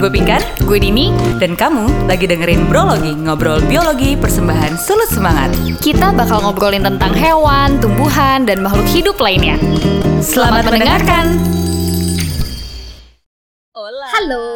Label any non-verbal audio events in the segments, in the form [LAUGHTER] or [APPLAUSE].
Gue Pinkan, gue Dini, dan kamu lagi dengerin Brologi, ngobrol biologi persembahan Sulut Semangat. Kita bakal ngobrolin tentang hewan, tumbuhan, dan makhluk hidup lainnya. Selamat, mendengarkan. Hola. Halo.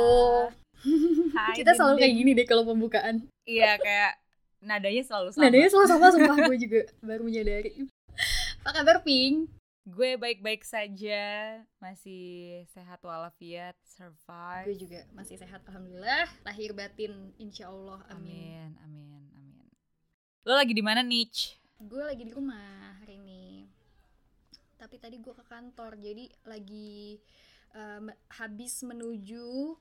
Hai, Kita selalu kayak gini deh kalau pembukaan. Iya kayak nadanya selalu sama. Nadanya selalu sama sumpah gue juga baru menyadari. [LAUGHS] Apa kabar Pink? Gue baik-baik saja, masih sehat walafiat, survive. Gue juga masih sehat alhamdulillah. Lahir batin insya Allah amin. Amin, amin, amin. Lo lagi di mana, Nich? Gue lagi di rumah hari ini. Tapi tadi gue ke kantor jadi lagi me- habis menuju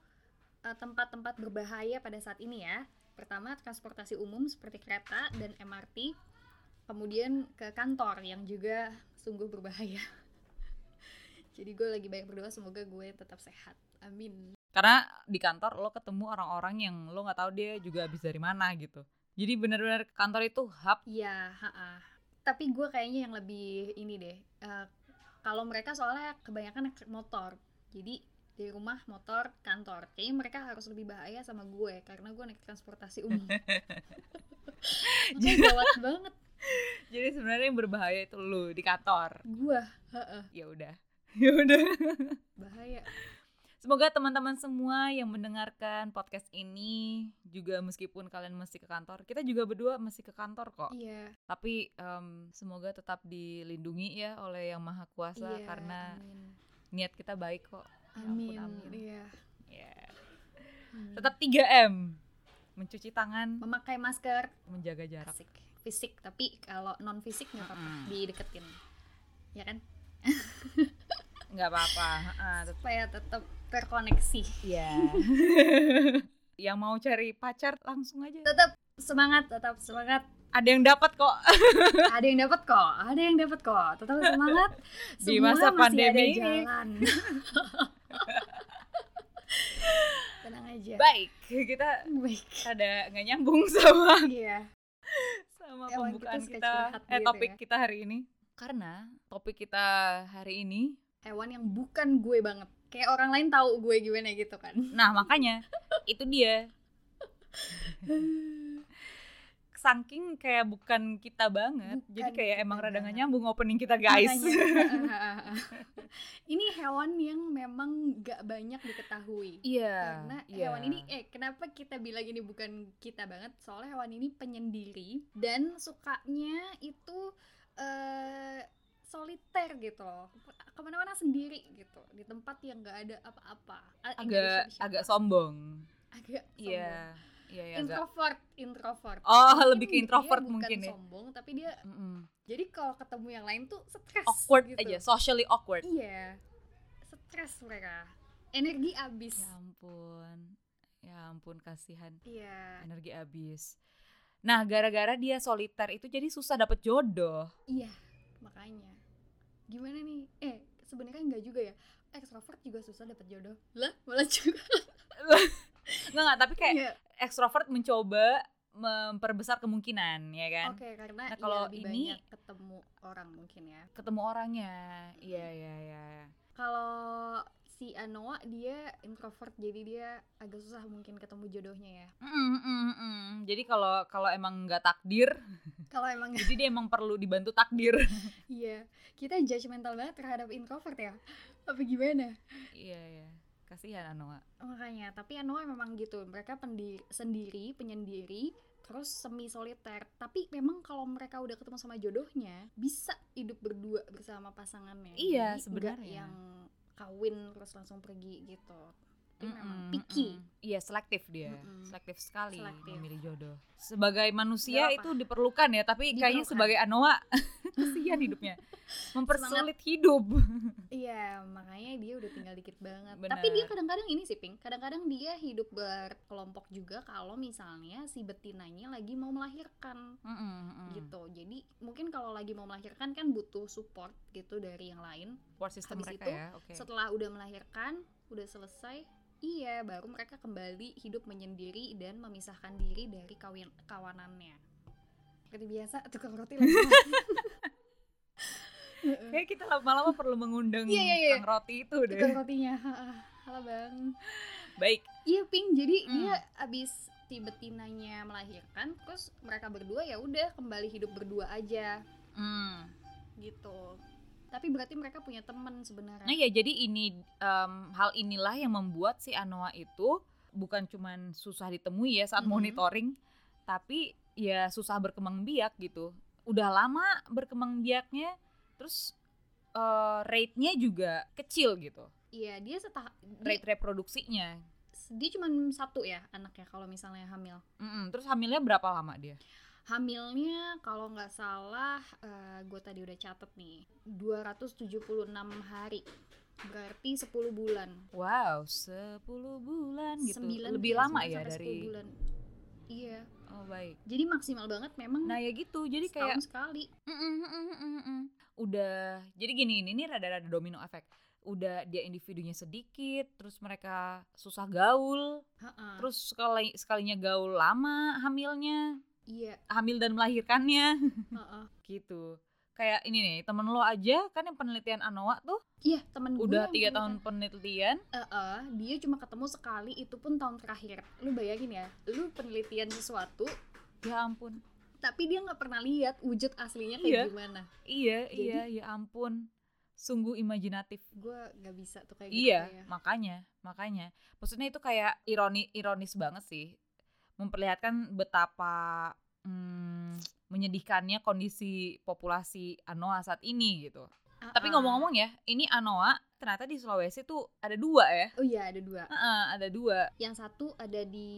eh, tempat-tempat berbahaya pada saat ini ya. Pertama transportasi umum seperti kereta dan MRT. Kemudian ke kantor yang juga sungguh berbahaya. [LAUGHS] Jadi gue lagi banyak berdoa semoga gue tetap sehat. Amin. Karena di kantor lo ketemu orang-orang yang lo nggak tahu dia juga habis dari mana gitu. Jadi benar-benar kantor itu hub. Iya, ha-ha. Tapi gue kayaknya yang lebih ini deh. eh, kalau mereka soalnya kebanyakan naik motor. Jadi dari rumah motor kantor. Kayaknya mereka harus lebih bahaya sama gue karena gue naik transportasi umum. [LAUGHS] Gawat banget [LAUGHS] Jadi sebenarnya yang berbahaya itu lo di kantor. gue. ha-ha. Ya udah. [LAUGHS] Ya udah. Bahaya. Semoga teman-teman semua yang mendengarkan podcast ini juga meskipun kalian mesti ke kantor, kita juga berdua mesti ke kantor kok. Iya. Tapi em, semoga tetap dilindungi ya oleh Yang Maha Kuasa iya, karena amin. niat kita baik kok. Ya Amin. ampun, amin. Iya. Ya. Hmm. Tetap 3M. Mencuci tangan, memakai masker menjaga jarak. fisik, fisik tapi kalau non fisik nggak apa-apa Mm-mm. dideketin. Ya kan? nggak apa-apa. Heeh, tetap- Supaya tetap terkoneksi. Iya. [LAUGHS] yang mau cari pacar langsung aja. Tetap semangat, tetap semangat. [LAUGHS] Ada yang dapat kok. ada yang dapat kok ada yang dapat kok tetap semangat Di Semua masa masih pandemi ada jalan [LAUGHS] tenang aja Baik, kita baik ada nggak nyambung sama iya sama Emang pembukaan kita kita, eh gitu topik ya. kita hari ini. Karena topik kita hari ini hewan yang bukan gue banget. Kayak orang lain tahu gue gimana gitu kan. Nah makanya itu dia [LAUGHS] saking kayak bukan kita banget jadi Bukan kayak kita emang rada nggak banget. nyambung opening kita guys Makanya. [LAUGHS] [LAUGHS] ini hewan yang memang gak banyak diketahui iya karena iya. hewan ini eh kenapa kita bilang ini bukan kita banget soalnya hewan ini penyendiri dan sukanya itu eh soliter gitu loh ke mana-mana sendiri gitu di tempat yang nggak ada apa-apa agak agak sombong agak sombong. iya iya iya introvert introvert Oh, Mungkin lebih ke introvert bukan mungkin ya. sombong tapi dia Mm-mm. jadi kalau ketemu yang lain tuh stres awkward gitu. aja socially awkward iya stres mereka energi abis ya ampun ya ampun kasihan iya energi habis. Nah, gara-gara dia soliter itu jadi susah dapet jodoh. Iya, makanya. Gimana nih? Eh, sebenarnya enggak juga ya. Extrovert juga susah dapat jodoh. Lah, malah juga. Enggak enggak, tapi kayak Iya. Ekstrovert mencoba memperbesar kemungkinan, ya kan? Oke, karena Nah, iya, kalau lebih ini- banyak ketemu orang mungkin ya. Ketemu orangnya. Iya, iya, iya. Kalau si Anoa dia introvert jadi dia agak susah mungkin ketemu jodohnya ya. Mm, mm, mm. Jadi kalau kalau emang nggak takdir, [LAUGHS] Kalau emang [LAUGHS] jadi dia emang perlu dibantu takdir. [LAUGHS] iya, kita judgmental banget terhadap introvert ya. Apa gimana? iya, iya. Kasihan Anoa. Makanya, tapi Anoa memang gitu. Mereka sendiri, penyendiri, terus semi soliter. Tapi memang kalau mereka udah ketemu sama jodohnya, bisa hidup berdua bersama pasangannya. Iya, Jadi sebenarnya. yang kawin terus langsung pergi gitu. Tapi memang Mm-mm, picky. mm-mm. Iya, selektif dia. Mm-mm. Selektif sekali Selektif. memilih jodoh. Sebagai manusia apa. itu diperlukan ya, tapi kayaknya Diperlukan. sebagai Anoa [LAUGHS] kasihan hidupnya. Mempersulit hidup. [LAUGHS] Iya, makanya dia udah tinggal dikit banget. Benar. Tapi dia kadang-kadang ini sih, Pink. Kadang-kadang dia hidup berkelompok juga kalau misalnya si betinanya lagi mau melahirkan. Mm-mm, mm. gitu jadi mungkin kalau lagi mau melahirkan kan butuh support gitu dari yang lain Support system Habis mereka itu, ya. Oke. setelah udah melahirkan udah selesai iya baru mereka kembali hidup menyendiri dan memisahkan diri dari kawin kawanannya seperti biasa tukang roti lagi. [LAUGHS] Kayak kita lama-lama perlu mengundang Iya, iya, iya. Kang Roti itu deh. tukang rotinya halo bang Baik. Iya Pink, jadi Hmm. dia abis si betinanya melahirkan, terus mereka berdua ya udah kembali hidup berdua aja Hmm. gitu. Tapi berarti mereka punya teman sebenarnya. Nah ya jadi ini em, hal inilah yang membuat si Anoa itu bukan cuman susah ditemui ya saat Mhm. monitoring, tapi ya susah berkembang biak gitu. Udah lama berkembang biaknya, terus eh, rate-nya juga kecil gitu, Iya dia setah dia, rate reproduksinya. dia cuma satu ya anaknya kalau misalnya hamil. Mm-mm, Terus hamilnya berapa lama dia? Hamilnya kalau nggak salah gue tadi udah catet nih 276 hari berarti 10 bulan Wow, 10 bulan gitu. Sembilan- Lebih lama ya sampai 10 dari bulan. iya Oh baik. jadi maksimal banget memang Nah ya gitu. Jadi kayak sekali Mm-mm, mm-mm, mm-mm, mm. udah jadi gini ini ini rada-rada domino efek udah dia individunya sedikit terus mereka susah gaul Ha-ha. terus sekali sekalinya gaul lama hamilnya iya. hamil dan melahirkannya. [LAUGHS] Ha-ha. gitu. Kayak ini nih temen lo aja kan yang penelitian Anoa tuh? Iya temen gue udah tiga tahun penelitian. Eh-eh, dia cuma ketemu sekali itu pun tahun terakhir. Lu bayangin ya lu penelitian sesuatu. Ya ampun. Tapi dia nggak pernah lihat wujud aslinya kayak Iya. gimana. Iya Jadi- iya ya ampun. Sungguh imajinatif. Gue nggak bisa tuh kayak Iya, gitu ya. makanya, makanya. Maksudnya itu kayak ironi ironis banget sih. Memperlihatkan betapa hmm, menyedihkannya kondisi populasi Anoa saat ini gitu. Tapi Ah-ah. ngomong-ngomong ya, ini Anoa ternyata di Sulawesi tuh ada dua ya. oh iya ada dua Heeh, ada dua yang satu ada di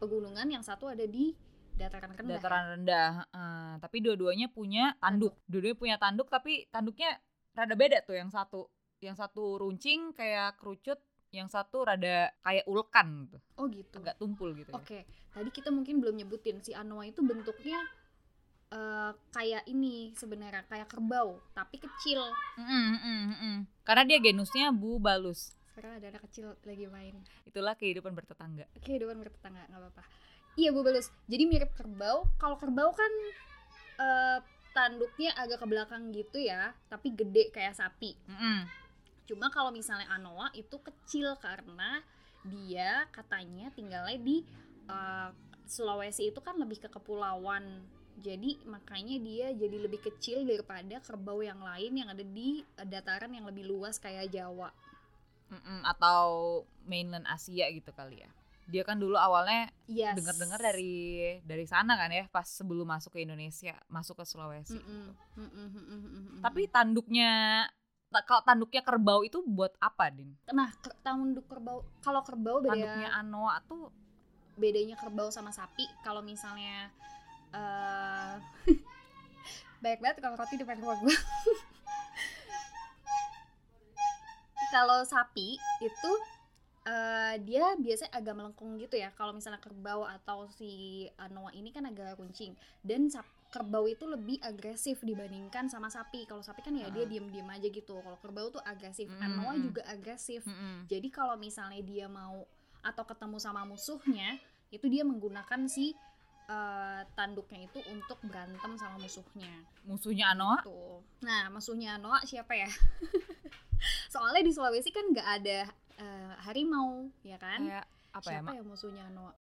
pegunungan yang satu ada di dataran rendah ya? dataran rendah. Heeh, tapi dua-duanya punya tanduk. Dua-duanya punya tanduk tapi tanduknya rada beda tuh yang satu. Yang satu runcing kayak kerucut, yang satu rada kayak ulkan gitu. oh gitu Agak tumpul gitu ya. oke tadi kita mungkin belum nyebutin si anoa itu bentuknya eh, kayak ini sebenarnya kayak kerbau tapi kecil Mm, mm, mm, mm. Karena dia genusnya bubalus. sekarang ada anak kecil lagi main Itulah kehidupan bertetangga. kehidupan bertetangga nggak apa-apa iya bu balus jadi mirip kerbau kalau kerbau kan eh, tanduknya agak ke belakang gitu ya tapi gede kayak sapi Mm-mm. Cuma kalau misalnya anoa itu kecil karena dia katanya tinggalnya di eh, Sulawesi itu kan lebih ke kepulauan jadi makanya dia jadi lebih kecil daripada kerbau yang lain yang ada di eh, dataran yang lebih luas kayak Jawa Mm-mm. Atau mainland Asia gitu kali ya. Dia kan dulu awalnya yes. dengar-dengar dari dari sana kan ya, pas sebelum masuk ke Indonesia, masuk ke Sulawesi. Mm-mm, gitu. mm-mm, mm-mm, mm-mm. Tapi tanduknya ta- kalau tanduknya kerbau itu buat apa, Din? nah ke- tanduk kerbau kalau kerbau beda Tanduknya Anoa tuh bedanya kerbau sama sapi. Kalau misalnya eh [LAUGHS] banyak banget kalau roti depan rumah gue [LAUGHS] kalau sapi itu eh, dia biasanya agak melengkung gitu ya. Kalau misalnya kerbau atau si anoa ini kan agak runcing. Dan sap- kerbau itu lebih agresif dibandingkan sama sapi kalau sapi kan ya dia Ah. diem-diem aja gitu kalau kerbau tuh agresif Mm, anoa mm. juga agresif mm-mm. jadi kalau misalnya dia mau atau ketemu sama musuhnya, itu dia menggunakan si eh, tanduknya itu untuk berantem sama musuhnya. musuhnya Anoa Tuh. Nah, musuhnya Noah siapa ya? [LAUGHS] Soalnya di Sulawesi kan nggak ada eh, harimau, ya kan? kayak apa ya, siapa Mak? ya musuhnya Noah?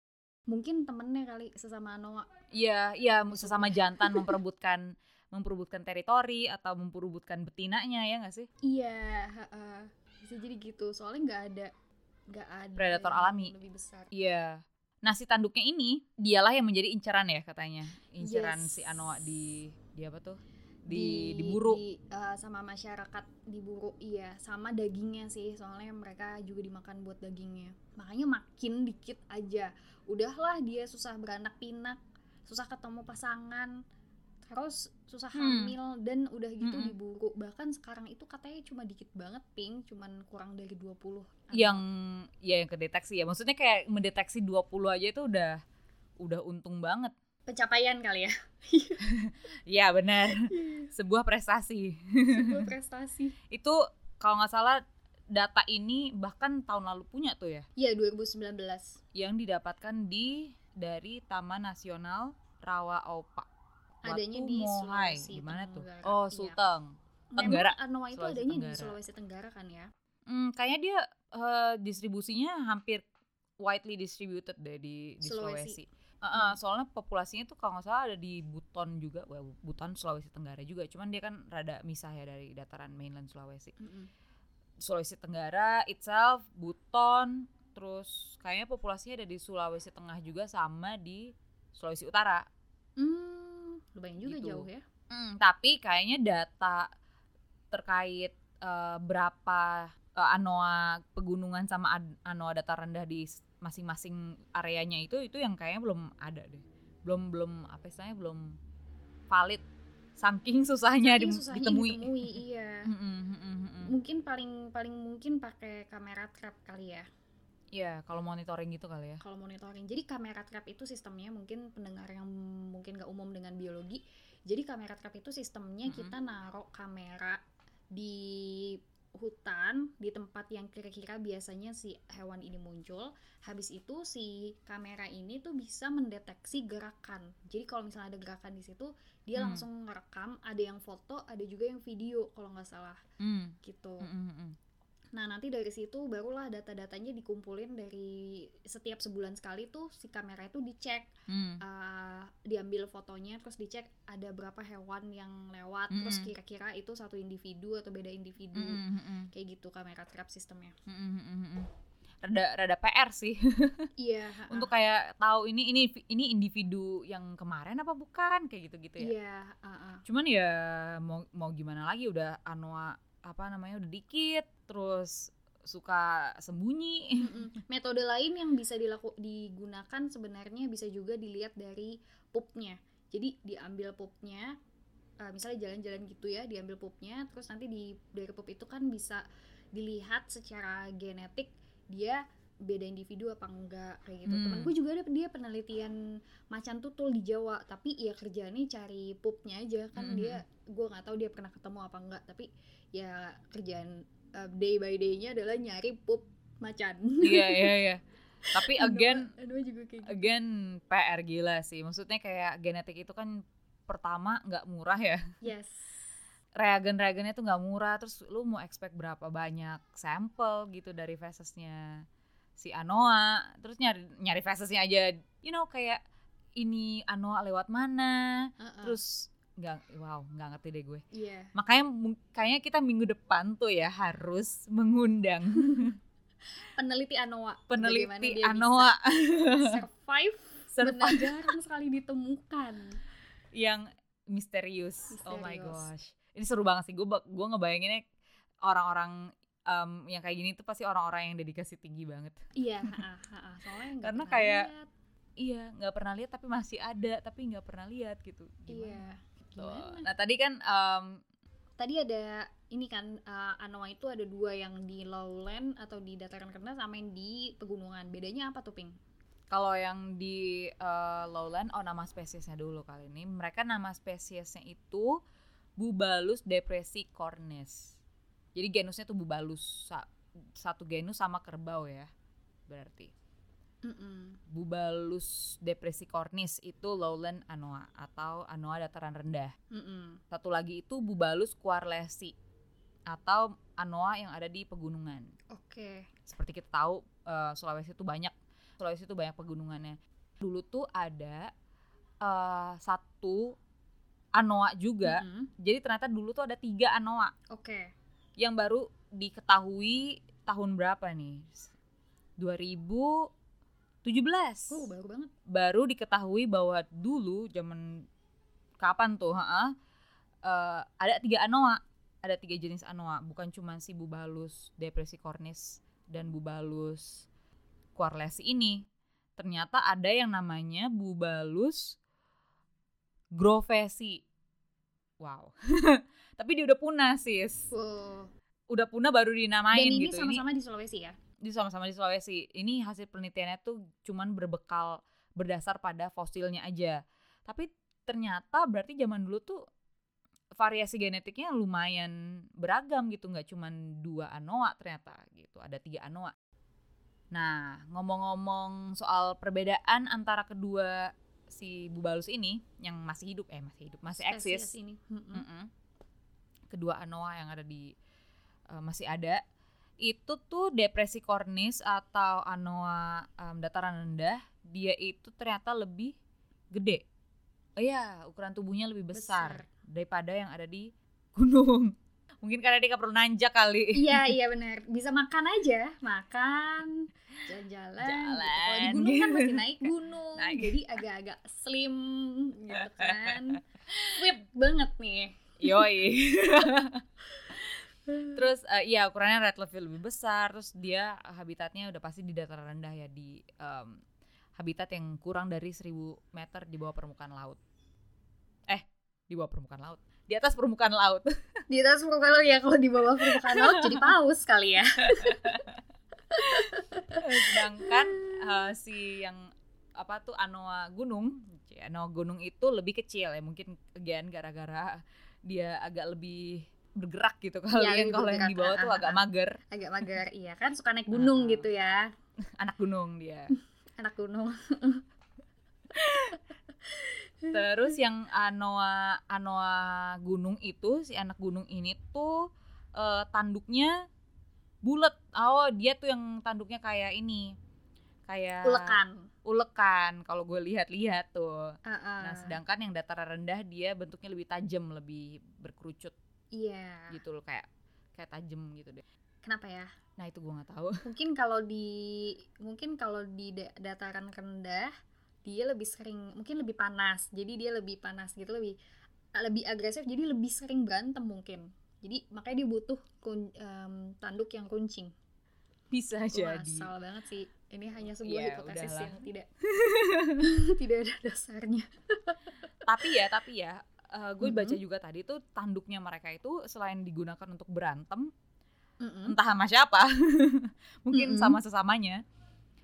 Mungkin temennya kali sesama Noah. Iya, iya sesama jantan memperebutkan [LAUGHS] memperebutkan teritori atau memperebutkan betinanya ya nggak sih? Iya, heeh. bisa jadi gitu. Soalnya nggak ada nggak ada Predator alami. lebih besar. Iya. Nah si tanduknya ini dialah yang menjadi inceran ya katanya. Inceran Yes. si Anoa di di apa tuh? Di diburu. di, eh, sama masyarakat diburu iya sama dagingnya sih soalnya mereka juga dimakan buat dagingnya makanya makin dikit aja udahlah dia susah beranak pinak susah ketemu pasangan terus susah Hmm. hamil dan udah gitu Mm-mm. diburu bahkan sekarang itu katanya cuma dikit banget pink cuman kurang dari 20 yang ya yang kedeteksi ya. Maksudnya kayak mendeteksi 20 aja itu udah udah untung banget. Pencapaian kali ya Iya benar. Sebuah prestasi. sebuah prestasi itu kalau nggak salah data ini bahkan tahun lalu punya tuh ya. iya 2019 Yang didapatkan di dari Taman Nasional Rawa Opa. Adanya Watu di Mohai. Sulawesi Gimana tuh? Tenggara. Oh, Iya. Sulteng. Tenggara. Memang Anoa itu Sulawesi adanya di Tenggara. Sulawesi Tenggara kan ya Hmm, kayaknya dia eh, distribusinya hampir widely distributed deh di, di Sulawesi. Sulawesi. Eh, soalnya populasinya tuh kalau nggak salah ada di Buton juga, well, Buton Sulawesi Tenggara juga. Cuman dia kan rada misah ya dari dataran mainland Sulawesi. Mm-mm. Sulawesi Tenggara itself, Buton, terus kayaknya populasinya ada di Sulawesi Tengah juga sama di Sulawesi Utara. Hmm, lumayan juga Gitu. jauh ya. Hmm, tapi kayaknya data terkait eh, berapa eh, anoa pegunungan sama anoa dataran rendah di masing-masing areanya itu itu yang kayaknya belum ada deh. Belum belum apa istilahnya belum valid. Saking susahnya, Saking di- susahnya ditemui. ditemui, [LAUGHS] iya. Mungkin paling paling mungkin pakai kamera trap kali ya. Iya, kalau monitoring gitu kali ya. kalau monitoring. Jadi kamera trap itu sistemnya mungkin pendengar yang mungkin gak umum dengan biologi. Jadi kamera trap itu sistemnya Mm-mm. kita naruh kamera di hutan di tempat yang kira-kira biasanya si hewan ini muncul. Habis itu si kamera ini tuh bisa mendeteksi gerakan. Jadi kalau misalnya ada gerakan di situ, dia Hmm. langsung ngerekam. Ada yang foto, ada juga yang video kalau nggak salah Hmm, gitu. mm-mm, mm-mm. Nah, nanti dari situ barulah data-datanya dikumpulin dari setiap sebulan sekali tuh si kamera itu dicek, Hmm. uh, diambil fotonya, terus dicek ada berapa hewan yang lewat, terus Mm-mm. kira-kira itu satu individu atau beda individu, Mm-mm, mm-mm, kayak gitu kamera trap sistemnya. mm-mm, mm-mm, mm-mm. Rada rada PR sih [LAUGHS] Iya, untuk kayak tahu ini ini ini individu yang kemarin apa bukan kayak gitu-gitu ya. iya, uh, uh. Cuman ya mau mau gimana lagi udah anoa apa namanya udah dikit terus suka sembunyi. Metode lain yang bisa dilaku digunakan sebenarnya bisa juga dilihat dari pupnya. Jadi diambil pupnya, uh, misalnya jalan-jalan gitu ya, diambil pupnya, terus nanti di dari pup itu kan bisa dilihat secara genetik dia beda individu apa enggak kayak gitu. Hmm. Temanku juga ada dia penelitian macan tutul di Jawa, tapi ya kerjaannya cari pupnya aja kan Mhm. dia gue nggak tahu dia pernah ketemu apa enggak, tapi ya kerjaan uh, day by day-nya adalah nyari pup macan. Iya iya [LAUGHS] iya. Tapi again Anoa juga kayak gitu. again PR gila sih. Maksudnya kayak genetik itu kan pertama nggak murah ya. Yes. reagen-reagennya tuh nggak murah terus lu mau expect berapa banyak sampel gitu dari fesesnya si Anoa terus nyari nyari fesesnya aja you know kayak ini Anoa lewat mana Uh-uh. terus nggak wow nggak ngerti deh gue Iya. makanya kayaknya kita minggu depan tuh ya harus mengundang [LAUGHS] Peneliti Anoa. Peneliti Anoa survive [LAUGHS] benar jarang sekali ditemukan. yang misterius. oh my Misterius. gosh ini seru banget sih gue gue ngebayanginnya orang-orang em, yang kayak gini tuh pasti orang-orang yang dedikasi tinggi banget Iya, [LAUGHS] ha-ha. soalnya Karena kayak lihat. Iya, nggak pernah lihat tapi masih ada, tapi nggak pernah lihat gitu. iya. Tuh. Gimana? Nah tadi kan em, Tadi ada ini kan uh, Anoa itu ada dua yang di lowland atau di dataran rendah sama yang di pegunungan. Bedanya apa tuh, Ping? kalau yang di eh, lowland, oh nama spesiesnya dulu kali ini. Mereka nama spesiesnya itu Bubalus depressicornis. Jadi genusnya tuh Bubalus, Sa- satu genus sama kerbau ya, berarti. Mm-mm. Bubalus depressicornis itu lowland anoa atau anoa dataran rendah. Mm-mm. Satu lagi itu Bubalus quarlesi atau anoa yang ada di pegunungan. Oke. Seperti kita tahu eh, Sulawesi itu banyak Sulawesi itu banyak pegunungannya. Dulu tuh ada eh, satu anoa juga. Mm-mm. Jadi ternyata dulu tuh ada tiga anoa Oke. yang baru diketahui tahun berapa nih? 2017 Oh, baru banget. baru diketahui bahwa dulu zaman kapan tuh ha ada tiga anoa ada tiga jenis anoa. Bukan cuma si bubalus depressicornis dan bubalus quarlesi ini. Ternyata ada yang namanya bubalus grovesi. Wow. [LAUGHS] Tapi dia udah punah sis. Wow. udah punah baru dinamain Dan ini gitu. Sama-sama di Sulawesi ya? Di sama-sama di Sulawesi. Ini hasil penelitiannya tuh cuman berbekal berdasar pada fosilnya aja. Tapi ternyata berarti zaman dulu tuh variasi genetiknya lumayan beragam gitu, nggak cuman dua anoa ternyata gitu. Ada tiga anoa. Nah, ngomong-ngomong soal perbedaan antara kedua si bubalus ini yang masih hidup eh masih hidup, masih eksis. Ini. Mm-mm. Mm-mm. kedua anoa yang ada di eh, masih ada itu tuh depresi kornis atau anoa em, dataran rendah dia itu ternyata lebih gede. Oh iya, ukuran tubuhnya lebih besar, Besar. daripada yang ada di gunung. [LAUGHS] Mungkin karena dia nggak perlu nanjak kali. Iya [LAUGHS] iya benar. Bisa makan aja, makan, jalan-jalan. gitu. Kalau di Jalan, gunung kan pasti [LAUGHS] naik gunung, Naik. jadi agak-agak slim gitu kan. Fit banget nih. Yoi. Terus eh, iya ukurannya red lebih lebih besar, terus dia habitatnya udah pasti di dataran rendah ya di em, habitat yang kurang dari 1000 meter di bawah permukaan laut. Eh, di bawah permukaan laut. Di atas permukaan laut. [LAUGHS] Di atas permukaan laut ya kalau di bawah permukaan laut jadi paus kali ya. Sedangkan eh, si yang apa tuh anoa gunung, anoa gunung itu lebih kecil ya mungkin again gara-gara dia agak lebih bergerak gitu kali Iya, ya. lebih Kalau yang di bawah ah, tuh ah, agak ah. mager, Agak mager iya kan suka naik gunung Ah. gitu ya. [LAUGHS] anak gunung dia. [LAUGHS] Anak gunung. [LAUGHS] Terus yang anoa anoa gunung itu si anak gunung ini tuh eh, tanduknya bulat. Oh, dia tuh yang tanduknya kayak ini. Kayak Ulekan. Ulekan kalau gue lihat-lihat tuh. Heeh. Nah, sedangkan yang dataran rendah dia bentuknya lebih tajam, lebih berkerucut Iya. gitu loh kayak kayak tajam gitu deh. Kenapa ya? Nah, itu gue nggak tahu. [LAUGHS] Mungkin kalau di mungkin kalau di da- dataran rendah dia lebih sering mungkin lebih panas. Jadi dia lebih panas gitu, lebih lebih agresif jadi lebih sering berantem mungkin. Jadi makanya dia butuh kun- em, tanduk yang runcing. Bisa Wah, jadi. salah banget sih. Ini hanya sebuah Ya, hipotesis udahlah. yang tidak [LAUGHS] [LAUGHS] tidak ada dasarnya. tapi ya, tapi ya gue Mhm. baca juga tadi tuh tanduknya mereka itu selain digunakan untuk berantem, Mm-mm. entah sama siapa [LAUGHS] mungkin Mm-mm. sama sesamanya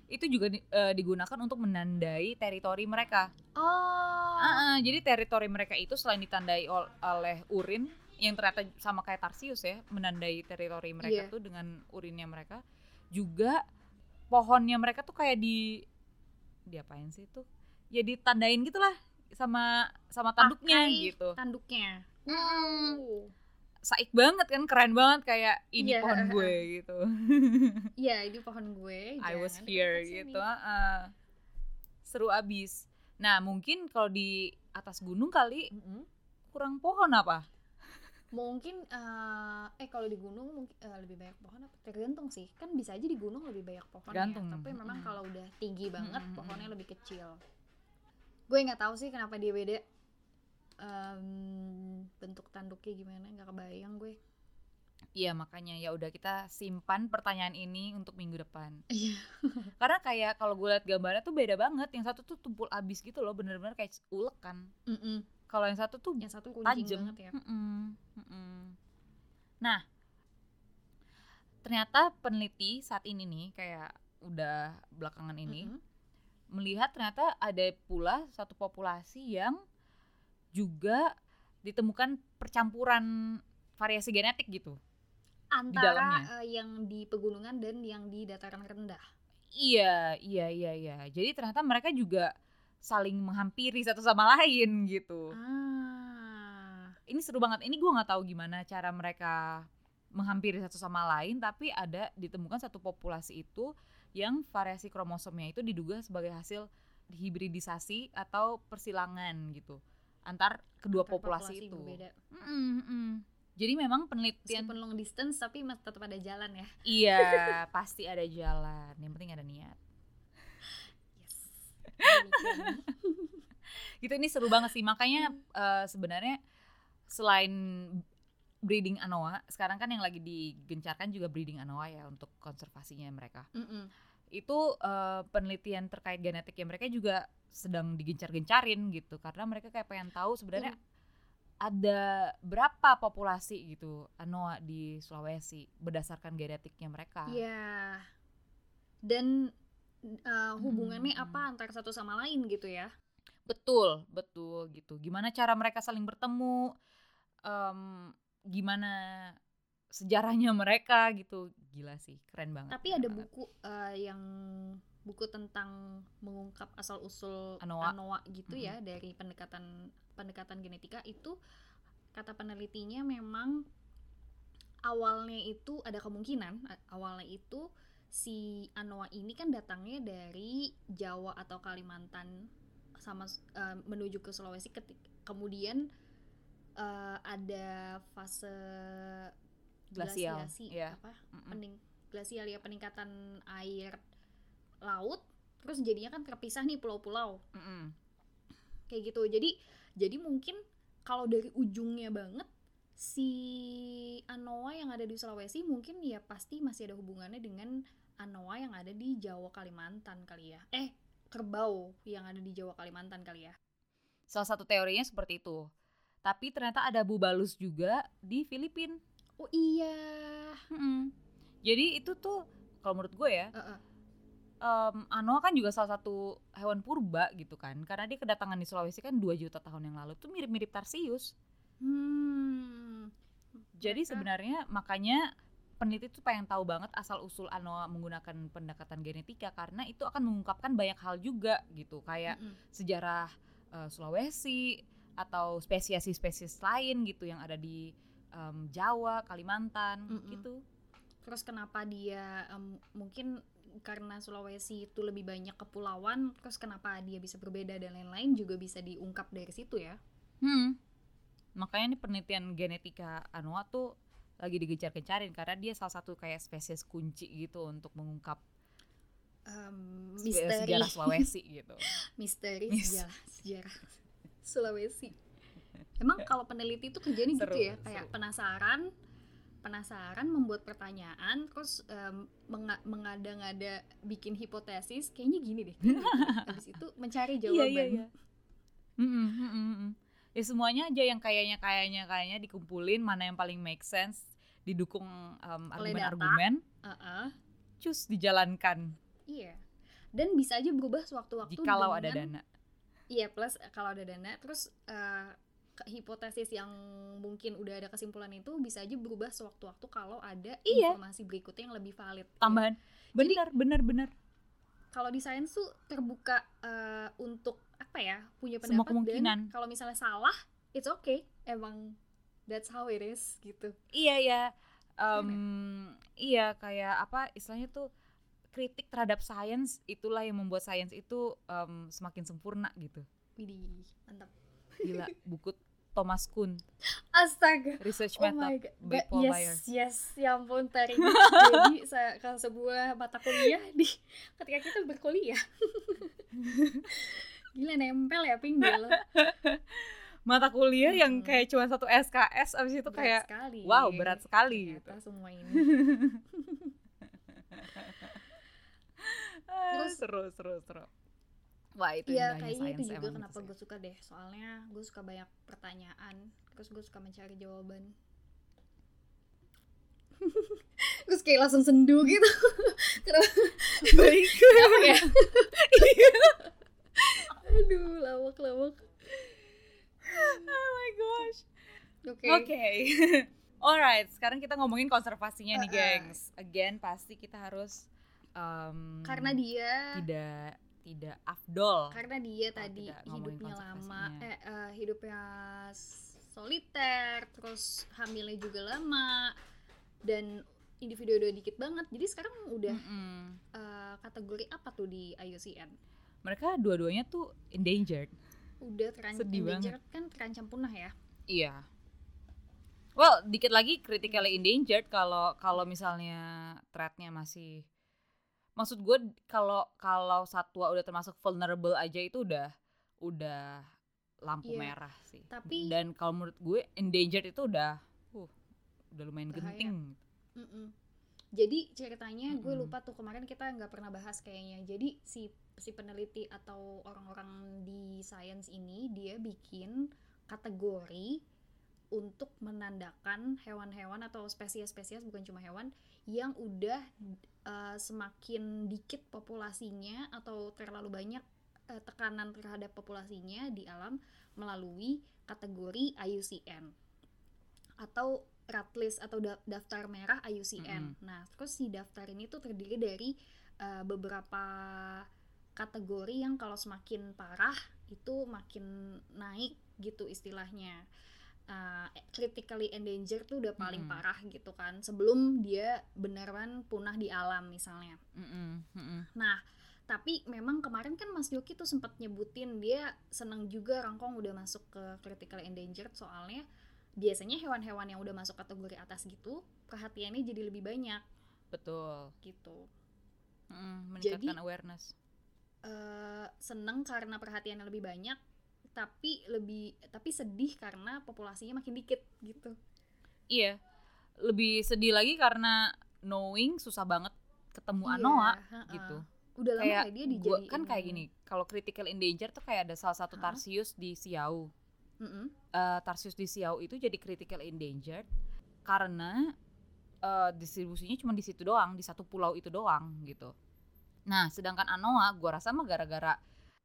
itu juga di- eh, digunakan untuk menandai teritori mereka Oh. Ah, jadi teritori mereka itu selain ditandai ol- oleh urin yang ternyata sama kayak Tarsius ya menandai teritori mereka Iya. tuh dengan urinnya mereka juga pohonnya mereka tuh kayak di diapain sih tuh ya ditandain gitulah sama sama tanduknya Pakai gitu Tanduknya. Oh. saik banget kan keren banget kayak ini Iya. pohon gue gitu [LAUGHS] Iya, ini pohon gue. I was here gitu. heeh. Seru abis. Nah mungkin kalau di atas gunung kali Mm-mm. kurang pohon apa? Mungkin eh eh kalau di gunung mungkin eh, lebih banyak pohon apa? Tergantung sih. Kan bisa aja di gunung lebih banyak pohon Tergantung. ya. Tapi memang Mm. kalau udah tinggi banget Mm, mm, pohonnya mm. lebih kecil. Gue nggak tahu sih kenapa dia beda. Em, bentuk tanduknya gimana nggak kebayang gue. Iya makanya ya udah kita simpan pertanyaan ini untuk minggu depan. Iya. [LAUGHS] Karena kayak kalau gue liat gambarnya tuh beda banget. Yang satu tuh tumpul abis gitu loh, bener-bener kayak ulek kan. Kalau yang satu tuh Yang satu kuncing banget ya. Mm-mm, mm-mm. Nah, ternyata peneliti saat ini nih kayak udah belakangan ini Mm-mm. Melihat ternyata ada pula satu populasi yang juga ditemukan percampuran variasi genetik gitu. Antara dalamnya. eh, yang di pegunungan dan yang di dataran rendah. Iya, iya, iya, iya. Jadi ternyata mereka juga saling menghampiri satu sama lain gitu. Ah. Ini seru banget. Ini gua nggak tahu gimana cara mereka menghampiri satu sama lain, tapi ada ditemukan satu populasi itu yang variasi kromosomnya itu diduga sebagai hasil hibridisasi atau persilangan gitu antar kedua Antar populasi, itu. berbeda. Mm-mm, mm. Jadi memang penelitian Meskipun long distance tapi tetap ada jalan ya. iya [LAUGHS] pasti ada jalan. Yang penting ada niat. Yes. Gitu ini seru banget sih makanya eh, sebenarnya selain breeding anoa sekarang kan yang lagi digencarkan juga breeding anoa ya untuk konservasinya mereka Mm-mm. itu eh, penelitian terkait genetiknya mereka juga sedang digencar-gencarin gitu karena mereka kayak pengen tahu sebenarnya ada berapa populasi gitu anoa di Sulawesi berdasarkan genetiknya mereka Iya. Dan uh, hubungannya Hmm. apa antara satu sama lain gitu ya? Betul, betul gitu. Gimana cara mereka saling bertemu? em, gimana sejarahnya mereka gitu? Gila sih, keren banget. Tapi ada buku uh, yang buku tentang mengungkap asal usul Anoa. gitu ya dari pendekatan pendekatan genetika itu kata penelitinya memang awalnya itu ada kemungkinan a- awalnya itu si Anoa ini kan datangnya dari Jawa atau Kalimantan sama eh, menuju ke Sulawesi ketik kemudian eh, ada fase Glasial, glasiasi iya. apa Mm-mm. pening glasial ya peningkatan air laut terus jadinya kan terpisah nih pulau-pulau Mm-mm. kayak gitu jadi jadi mungkin kalau dari ujungnya banget si Anoa yang ada di Sulawesi mungkin ya pasti masih ada hubungannya dengan Anoa yang ada di Jawa Kalimantan kali ya eh kerbau yang ada di Jawa Kalimantan kali ya Salah satu teorinya seperti itu. Tapi ternyata ada bubalus juga di Filipina. oh iya Mm-mm. Jadi itu tuh kalau menurut gue ya, Heeh. em, anoa kan juga salah satu hewan purba gitu kan. Karena dia kedatangan di Sulawesi kan 2 juta tahun yang lalu. Itu mirip-mirip Tarsius. hmm Jadi sebenarnya makanya peneliti tuh pengen tahu banget asal usul anoa menggunakan pendekatan genetika karena itu akan mengungkapkan banyak hal juga gitu kayak Mm-mm. sejarah eh, Sulawesi atau spesies-spesies lain gitu yang ada di em, Jawa, Kalimantan Mm-mm. gitu. Terus kenapa dia em, mungkin karena Sulawesi itu lebih banyak kepulauan, terus kenapa dia bisa berbeda dan lain-lain juga bisa diungkap dari situ ya? Hmm. Makanya nih penelitian genetika anoa tuh lagi digencar-gencarin karena dia salah satu kayak spesies kunci gitu untuk mengungkap se- misteri, sejarah Sulawesi gitu. [LAUGHS] misteri Mis- sejarah sejarah Sulawesi. [LAUGHS] Emang kalau peneliti itu kerjanya gitu Seru, ya, kayak seru. penasaran, penasaran membuat pertanyaan, terus em, menga- mengada-ngada bikin hipotesis, kayaknya gini deh. gitu. [LAUGHS] Habis itu mencari jawaban. Iya, iya, iya. Mm-mm, mm-mm. Ya semuanya aja yang kayaknya kayaknya kayaknya dikumpulin mana yang paling make sense didukung argumen-argumen, Heeh. cus dijalankan Iya. Dan bisa aja berubah sewaktu-waktu jikalau ada dana. Iya, plus eh, kalau ada dana, terus eh, ke- hipotesis yang mungkin udah ada kesimpulan itu bisa aja berubah sewaktu-waktu kalau ada Iya. informasi berikutnya yang lebih valid. ya. Tambahan. Benar, benar, benar. Kalau di sains tuh terbuka eh, untuk apa ya, punya Semua pendapat kemungkinan. dan kalau misalnya salah, it's okay. Emang that's how it is gitu. Iya ya. Em, iya kayak apa istilahnya tuh kritik terhadap sains itulah yang membuat sains itu em, semakin sempurna gitu. Widih, mantap. Gila, buku Thomas Kuhn, Astaga. Research Oh Method my god, by Paul yes, Bayer. yes, ya ampun teringat jadi saya ke sebuah mata kuliah di ketika kita berkuliah. [LAUGHS] Gila nempel ya pinggul. Mata kuliah yang Mm-mm. kayak cuma satu SKS abis itu Berat kayak sekali. wow berat sekali gitu. Ternyata semua ini. [LAUGHS] Ah, Terus- seru seru seru. Wah itu Iya, indahnya kayaknya itu juga kenapa gue suka deh. Soalnya gue suka banyak pertanyaan, terus gue suka mencari jawaban. [LAUGHS] terus kayak langsung sendu gitu. [LAUGHS] Kenapa? Baik. [LAUGHS] Kenapa ya? Aduh, lawak-lawak. oh my gosh. Oke. Oke. Alright, sekarang kita ngomongin konservasinya nih, Uh-uh. gengs. Again, pasti kita harus um, Karena dia tidak tidak afdol. karena dia tadi hidupnya lama eh, eh, hidupnya soliter terus hamilnya juga lama dan individu udah dikit banget jadi sekarang udah Mm-mm. eh, kategori apa tuh di IUCN Mereka dua-duanya tuh endangered. udah terancam endangered kan terancam punah ya Iya. Well, dikit lagi critically endangered kalau kalau misalnya threatnya masih maksud gue kalau kalau satwa udah termasuk vulnerable aja itu udah udah lampu Iya. merah sih. Tapi- dan kalau menurut gue endangered itu udah uh udah lumayan Bahaya. genting. Mm-mm. Jadi ceritanya gue Mm-mm. lupa tuh kemarin kita nggak pernah bahas kayaknya. Jadi si si peneliti atau orang-orang di sains ini dia bikin kategori untuk menandakan hewan-hewan atau spesies-spesies bukan cuma hewan yang udah uh, semakin dikit populasinya atau terlalu banyak uh, tekanan terhadap populasinya di alam melalui kategori IUCN atau rat list atau da- daftar merah IUCN. Nah, terus si daftar ini tuh terdiri dari uh, beberapa kategori yang kalau semakin parah itu makin naik gitu istilahnya. Uh, critically endangered tuh udah paling Mm-mm. parah gitu kan sebelum dia beneran punah di alam misalnya. Mm-mm, mm-mm. Nah, tapi memang kemarin kan Mas Yoki tuh sempat nyebutin dia seneng juga rangkong udah masuk ke critically endangered soalnya biasanya hewan-hewan yang udah masuk kategori atas gitu perhatiannya jadi lebih banyak betul gitu. Jadi- meningkatkan awareness eh seneng karena perhatiannya lebih banyak tapi lebih tapi sedih karena populasinya makin dikit gitu. Iya. Lebih sedih lagi karena knowing susah banget ketemu Iya, anoa ha-ha. gitu. Udah lama kayak ya dia gua- dijadiin kan kayak gini kalau critical endanger tuh kayak ada salah satu Hah? tarsius di Siau Mm-mm. Eh, tarsius di Siau itu jadi critical endangered karena eh, distribusinya cuma di situ doang di satu pulau itu doang gitu. Nah sedangkan anoa gua rasa mah gara-gara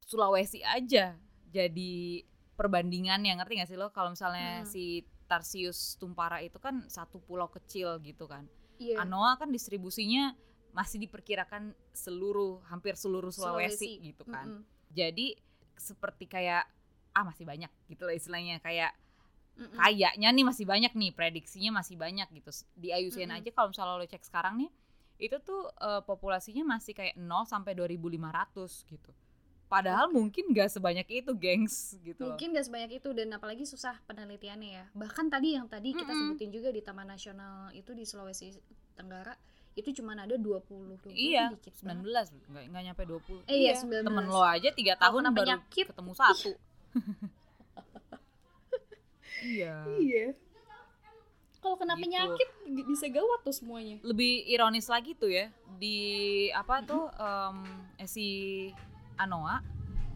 Sulawesi aja jadi perbandingan yang ngerti gak sih lo kalau misalnya Hmm. si Tarsius tumpara itu kan satu pulau kecil gitu kan iya Anoa kan distribusinya masih diperkirakan seluruh hampir seluruh Sulawesi, gitu kan. Mm-mm. Jadi seperti kayak ah masih banyak gitu lah istilahnya kayak Mm-mm. kayaknya nih masih banyak nih prediksinya masih banyak gitu. Di IUCN Mm-mm. aja kalau misalnya lo cek sekarang nih itu tuh eh, populasinya masih kayak 0 sampai 2500 gitu. Padahal mungkin gak sebanyak itu, gengs gitu. mungkin gak sebanyak itu dan apalagi susah penelitiannya ya bahkan tadi yang tadi kita Mm-mm. sebutin juga di Taman Nasional itu di Sulawesi Tenggara itu cuma ada 20 20 Iya, dikit 19 banget. nggak nggak nyampe 20. Eh, iya, 19. Temen lo aja tiga tahun baru penyakit. ketemu satu. [LAUGHS] iya. iya kalau kena Gitu. penyakit bisa gawat tuh semuanya Lebih ironis lagi tuh ya di apa tuh em, eh, si Anoa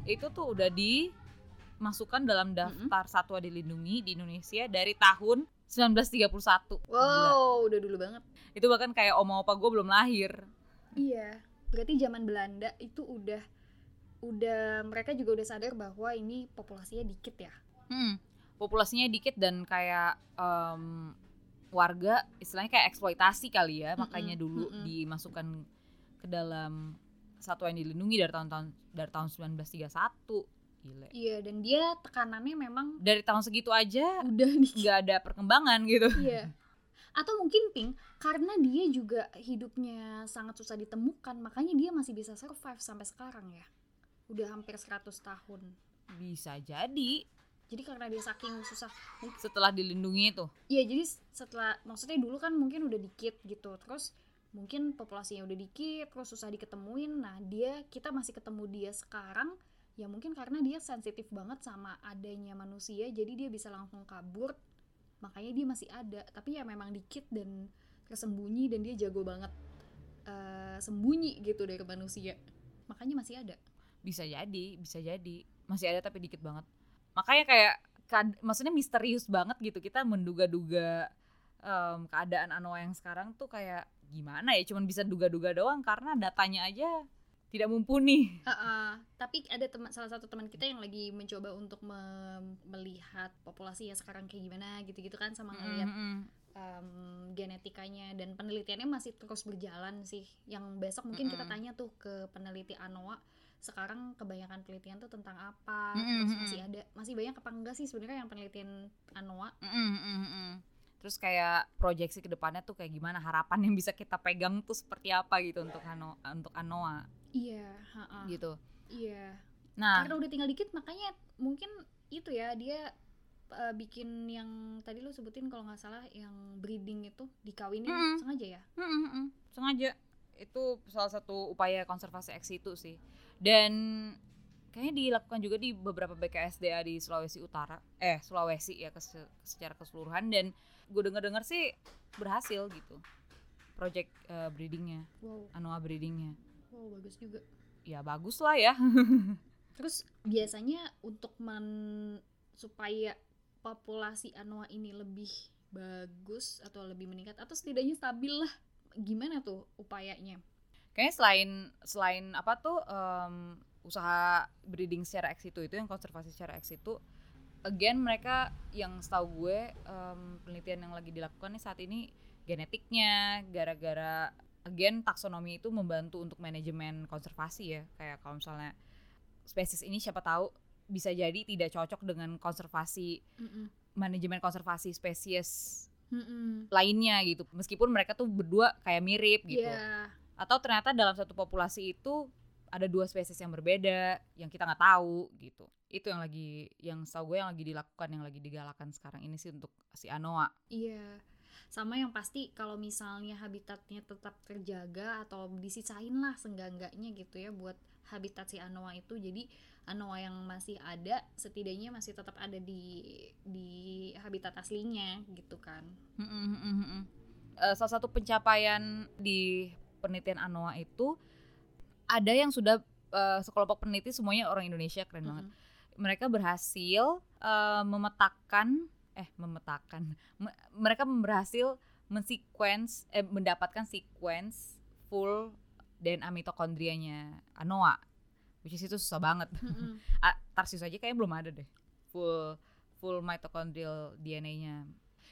itu tuh udah dimasukkan dalam daftar satwa dilindungi di Indonesia dari tahun 1931. Gila. wow udah dulu banget Itu bahkan kayak oma opa gue belum lahir. Iya, berarti zaman Belanda itu udah udah mereka juga udah sadar bahwa ini populasinya dikit ya. Hmm, populasinya dikit dan kayak em, warga istilahnya kayak eksploitasi kali ya, Mm-mm, makanya dulu mm-mm. dimasukkan ke dalam satwa yang dilindungi dari tahun-tahun dari tahun 1931. Gile. Iya, dan dia tekanannya memang Dari tahun segitu aja udah nggak ada perkembangan gitu. Iya. Atau mungkin Pink karena dia juga hidupnya sangat susah ditemukan, makanya dia masih bisa survive sampai sekarang ya. Udah hampir 100 tahun. Bisa jadi Jadi karena dia saking susah setelah dilindungi itu. Iya jadi setelah maksudnya dulu kan mungkin udah dikit gitu terus mungkin populasinya udah dikit terus susah diketemuin nah dia kita masih ketemu dia sekarang ya mungkin karena dia sensitif banget sama adanya manusia jadi dia bisa langsung kabur makanya dia masih ada tapi ya memang dikit dan tersembunyi dan dia jago banget eh, sembunyi gitu dari manusia makanya masih ada Bisa jadi, bisa jadi. Masih ada tapi dikit banget. Makanya kayak kad- maksudnya misterius banget gitu. Kita menduga-duga em, keadaan Anoa yang sekarang tuh kayak gimana ya? Cuman bisa duga-duga doang karena datanya aja tidak mumpuni. Heeh, tapi ada teman salah satu teman kita yang lagi mencoba untuk mem- melihat populasi ya sekarang kayak gimana gitu-gitu kan sama ngelihat Mm-mm. em, genetikanya dan penelitiannya masih terus berjalan sih. Yang besok mungkin kita Mm-mm. tanya tuh ke peneliti Anoa sekarang kebanyakan penelitian tuh tentang apa terus mm-mm. masih ada masih banyak apa enggak sih sebenarnya yang penelitian Anoa mm-mm, mm-mm. Terus kayak proyeksi ke depannya tuh kayak gimana? Harapan yang bisa kita pegang tuh seperti apa gitu untuk Ano untuk Anoa? Iya ha-ha, gitu. iya. Nah, karena udah tinggal dikit makanya mungkin itu ya dia uh, bikin yang tadi lu sebutin kalau nggak salah yang breeding itu dikawinin Mm-mm. sengaja ya? Mm, mm, mm. sengaja. Itu salah satu upaya konservasi ex situ sih. Dan kayaknya dilakukan juga di beberapa BKSDA di Sulawesi Utara. Eh Sulawesi ya kes- secara keseluruhan. Dan gue denger dengar sih berhasil gitu. Project eh, breedingnya. Wow. Anoa breedingnya. Wow bagus juga. Ya bagus lah ya. [LAUGHS] Terus biasanya untuk men supaya populasi anoa ini lebih bagus atau lebih meningkat atau setidaknya stabil lah gimana tuh upayanya? Kayaknya selain selain apa tuh em, usaha breeding secara ex itu yang konservasi secara ex situ again mereka yang setahu gue em, penelitian yang lagi dilakukan nih saat ini genetiknya gara-gara again taksonomi itu membantu untuk manajemen konservasi ya kayak kalau misalnya spesies ini siapa tahu bisa jadi tidak cocok dengan konservasi manajemen konservasi spesies Mm-mm. lainnya gitu meskipun mereka tuh berdua kayak mirip gitu Iya. atau ternyata dalam satu populasi itu ada dua spesies yang berbeda yang kita nggak tahu gitu itu yang lagi yang setahu gue yang lagi dilakukan yang lagi digalakan sekarang ini sih untuk si Anoa Iya. Sama yang pasti kalau misalnya habitatnya tetap terjaga atau disisain lah seenggak-enggaknya gitu ya buat habitat si anoa itu. Jadi anoa yang masih ada setidaknya masih tetap ada di di habitat aslinya gitu kan. Eh, salah satu pencapaian di penelitian Anoa itu ada yang sudah eh, sekelompok peneliti semuanya orang Indonesia keren banget Mm-mm. mereka berhasil eh, memetakan eh memetakan Me- mereka berhasil mensequence eh mendapatkan sequence full DNA mitokondrianya Anoa which is itu susah banget [LAUGHS] Mm-mm. Ah, Tarsius aja kayaknya belum ada deh full full mitochondrial DNA-nya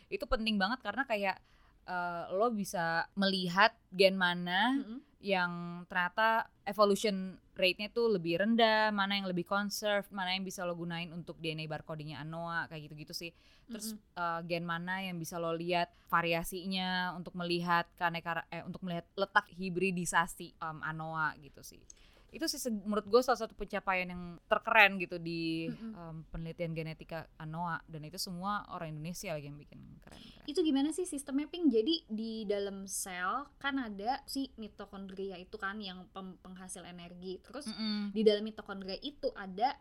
itu penting banget karena kayak eh, lo bisa melihat gen mana Mm-mm. Yang ternyata evolution rate-nya tuh lebih rendah, mana yang lebih conserved, mana yang bisa lo gunain untuk DNA barcodingnya ANOA kayak gitu-gitu sih. Terus Mm-mm. eh, gen mana yang bisa lo lihat variasinya untuk melihat keanekaraan eh untuk melihat letak hibridisasi em, ANOA gitu sih. Itu sih menurut gue salah satu pencapaian yang terkeren gitu di Mm-mm. em, penelitian genetika ANOA dan itu semua orang Indonesia lagi yang bikin keren. keren. Itu gimana sih sistem mapping? Jadi di dalam sel kan ada si mitokondria itu kan yang penghasil energi. Terus Mm-mm. di dalam mitokondria itu ada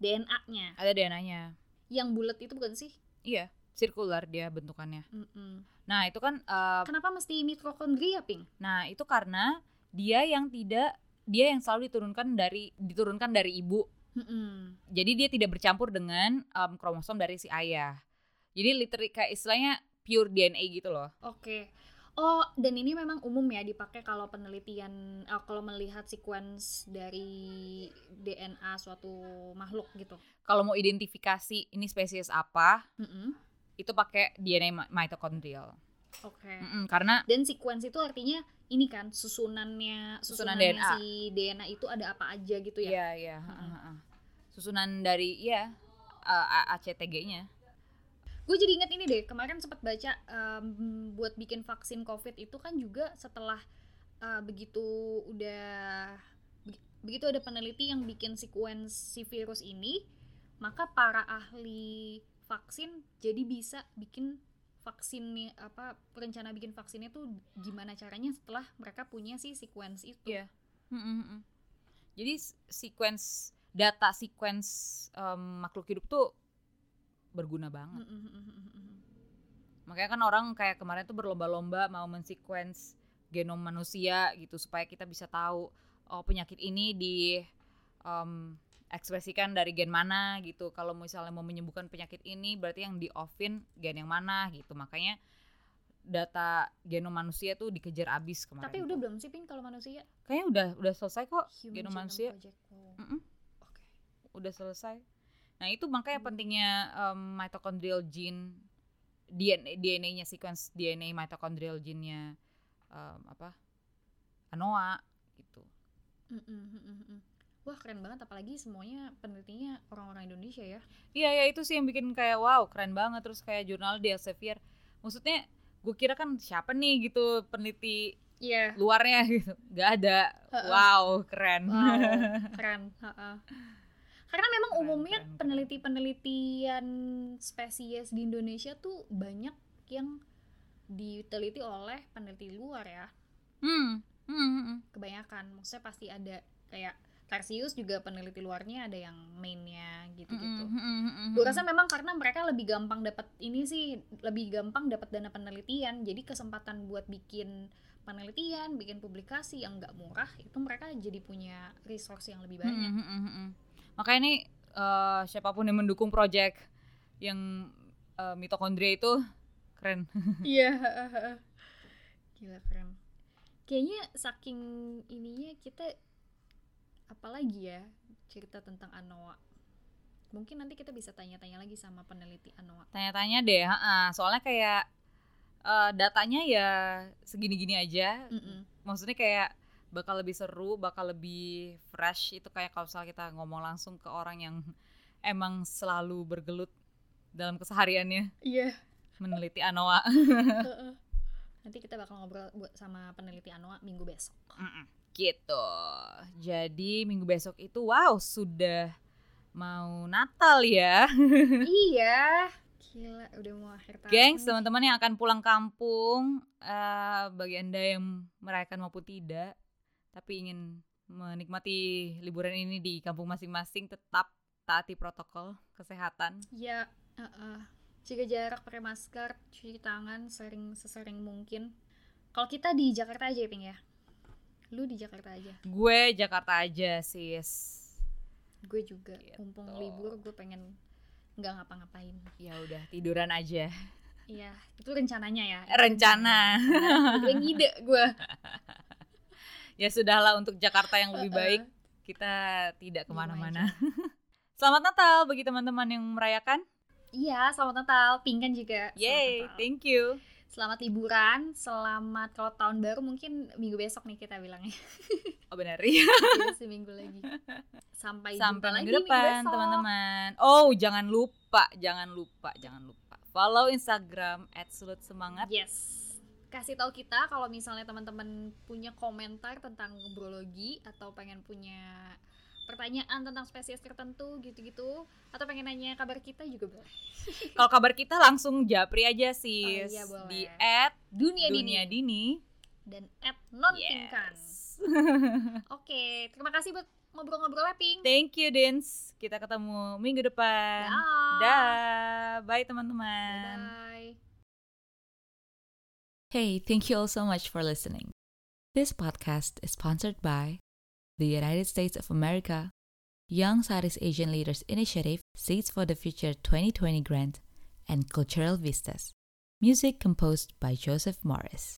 DNA-nya. Ada DNA-nya. Yang bulat itu bukan sih? Iya, sirkular dia bentukannya. Mm-mm. Nah, itu kan eh, Kenapa mesti mitokondria, Ping? Nah, itu karena dia yang tidak dia yang selalu diturunkan dari diturunkan dari ibu. Mm-mm. Jadi dia tidak bercampur dengan em, kromosom dari si ayah. Jadi literally kayak istilahnya pure DNA gitu loh. Oke. Oh, dan ini memang umum ya dipakai kalau penelitian eh, kalau melihat sequence dari DNA suatu makhluk gitu. Kalau mau identifikasi ini spesies apa, Mm-mm. itu pakai DNA mi- mitochondrial. Oke. Mm-mm, karena Dan sequence itu artinya ini kan susunannya Susunan DNA. si DNA itu ada apa aja gitu ya. iya iya, ha, ha. susunan dari ya ACTG-nya. Gue jadi inget ini deh, kemarin sempat baca em, buat bikin vaksin COVID itu kan juga setelah eh, begitu udah begi- begitu ada peneliti yang bikin sequence si virus ini, maka para ahli vaksin jadi bisa bikin vaksin nih apa rencana bikin vaksinnya tuh gimana caranya setelah mereka punya si sequence itu. Iya. Mm, mm. Jadi sequence data sequence em, makhluk hidup tuh berguna banget. Mm. Makanya kan orang kayak kemarin tuh berlomba-lomba mau mensequence genom manusia gitu supaya kita bisa tahu oh penyakit ini di em, ekspresikan dari gen mana gitu. Kalau misalnya mau menyembuhkan penyakit ini berarti yang di offin gen yang mana gitu. Makanya data genom manusia tuh dikejar abis kemarin. Tapi udah belum sih Pin kalau manusia? Kayaknya udah udah selesai kok Human genom manusia. Project. Oh, Mm-mm, Oke. udah selesai. Nah itu makanya Hmm. pentingnya em, mitochondrial gene DNA DNA-nya sequence DNA mitochondrial gene-nya em, apa ANOA gitu. Mm, mm, mm, mm, mm. Wah keren banget apalagi semuanya penelitinya orang-orang Indonesia ya. Iya ya itu sih yang bikin kayak wow keren banget terus kayak jurnal di Elsevier. Maksudnya gue kira kan siapa nih gitu peneliti Iya. luarnya [LAUGHS] gitu. Gak ada. Heeh. Wow keren. Wow, [LAUGHS] keren. ha-ha. Karena memang Keren, umumnya peneliti-penelitian spesies di Indonesia tuh banyak yang diteliti oleh peneliti luar ya. Hmm, hmm, hmm, hmm. Kebanyakan. Maksudnya pasti ada kayak Tarsius juga peneliti luarnya ada yang mainnya gitu-gitu. Hmm, hmm, hmm, hmm, Gue hmm. rasa memang karena mereka lebih gampang dapat ini sih, lebih gampang dapat dana penelitian. Jadi kesempatan buat bikin penelitian, bikin publikasi yang nggak murah, itu mereka jadi punya resource yang lebih banyak. Mm, mm, mm, mm. Makanya nih eh, siapa pun yang mendukung project yang eh, mitokondria itu keren. [LAUGHS] Iya. Gila keren. Kayaknya saking ininya kita apalagi ya cerita tentang Anoa. Mungkin nanti kita bisa tanya-tanya lagi sama peneliti Anoa. Tanya-tanya deh, ha-ha. soalnya kayak eh, datanya ya segini-gini aja. Mm-mm. Maksudnya kayak bakal lebih seru, bakal lebih fresh itu kayak kalau misalnya kita ngomong langsung ke orang yang emang selalu bergelut dalam kesehariannya Iya. meneliti anoa. [LAUGHS] Nanti kita bakal ngobrol sama peneliti Anoa minggu besok. Mm-mm. Gitu. Jadi minggu besok itu wow sudah mau Natal ya. [LAUGHS] iya. Gila, udah mau akhir tahun. Gengs, teman-teman yang akan pulang kampung, eh, bagi Anda yang merayakan maupun tidak, tapi ingin menikmati liburan ini di kampung masing-masing, tetap taati protokol kesehatan. Iya, heeh. Jaga jarak, pakai masker, cuci tangan sering sesering mungkin. Kalau kita di Jakarta aja ya, Ping ya. Lu di Jakarta aja. Gue Jakarta aja, sis. Gue juga. Gitu. Mumpung libur, gue pengen nggak ngapa-ngapain. Ya udah, tiduran aja. Iya, itu rencananya ya. Rencana. Gue ngide [LAUGHS] gue. Ya sudahlah untuk Jakarta yang lebih baik, kita tidak ke mana-mana. [LAUGHS] Selamat Natal bagi teman-teman yang merayakan. Iya, selamat Natal. Ping kan juga. Yay, thank you. Selamat liburan, selamat kalau tahun baru mungkin minggu besok nih kita bilangnya. [LAUGHS] Oh benar ya. Iya, [LAUGHS] seminggu lagi. Sampai, jumpa Sampai lagi minggu depan, besok. teman-teman. Oh, jangan lupa, jangan lupa, jangan lupa. Follow Instagram @sulutsemangat. Yes. Kasih tahu kita kalau misalnya teman-teman punya komentar tentang ngobrologi atau pengen punya pertanyaan tentang spesies tertentu gitu-gitu atau pengen nanya kabar kita juga boleh. [LAUGHS] Kalau kabar kita langsung japri aja sis iya, boleh. di Dunia, @dunia Dini dini. dan at non. Yes. [LAUGHS] Oke, terima kasih buat ngobrol-ngobrolnya Ping. Thank you Dins. Kita ketemu minggu depan. Dah. Dah. Bye teman-teman. Bye. Hey, thank you all so much for listening. This podcast is sponsored by the United States of America, Young Southeast Asian Leaders Initiative, Seeds for the Future 2020 grant, and Cultural Vistas. Music composed by Joseph Morris.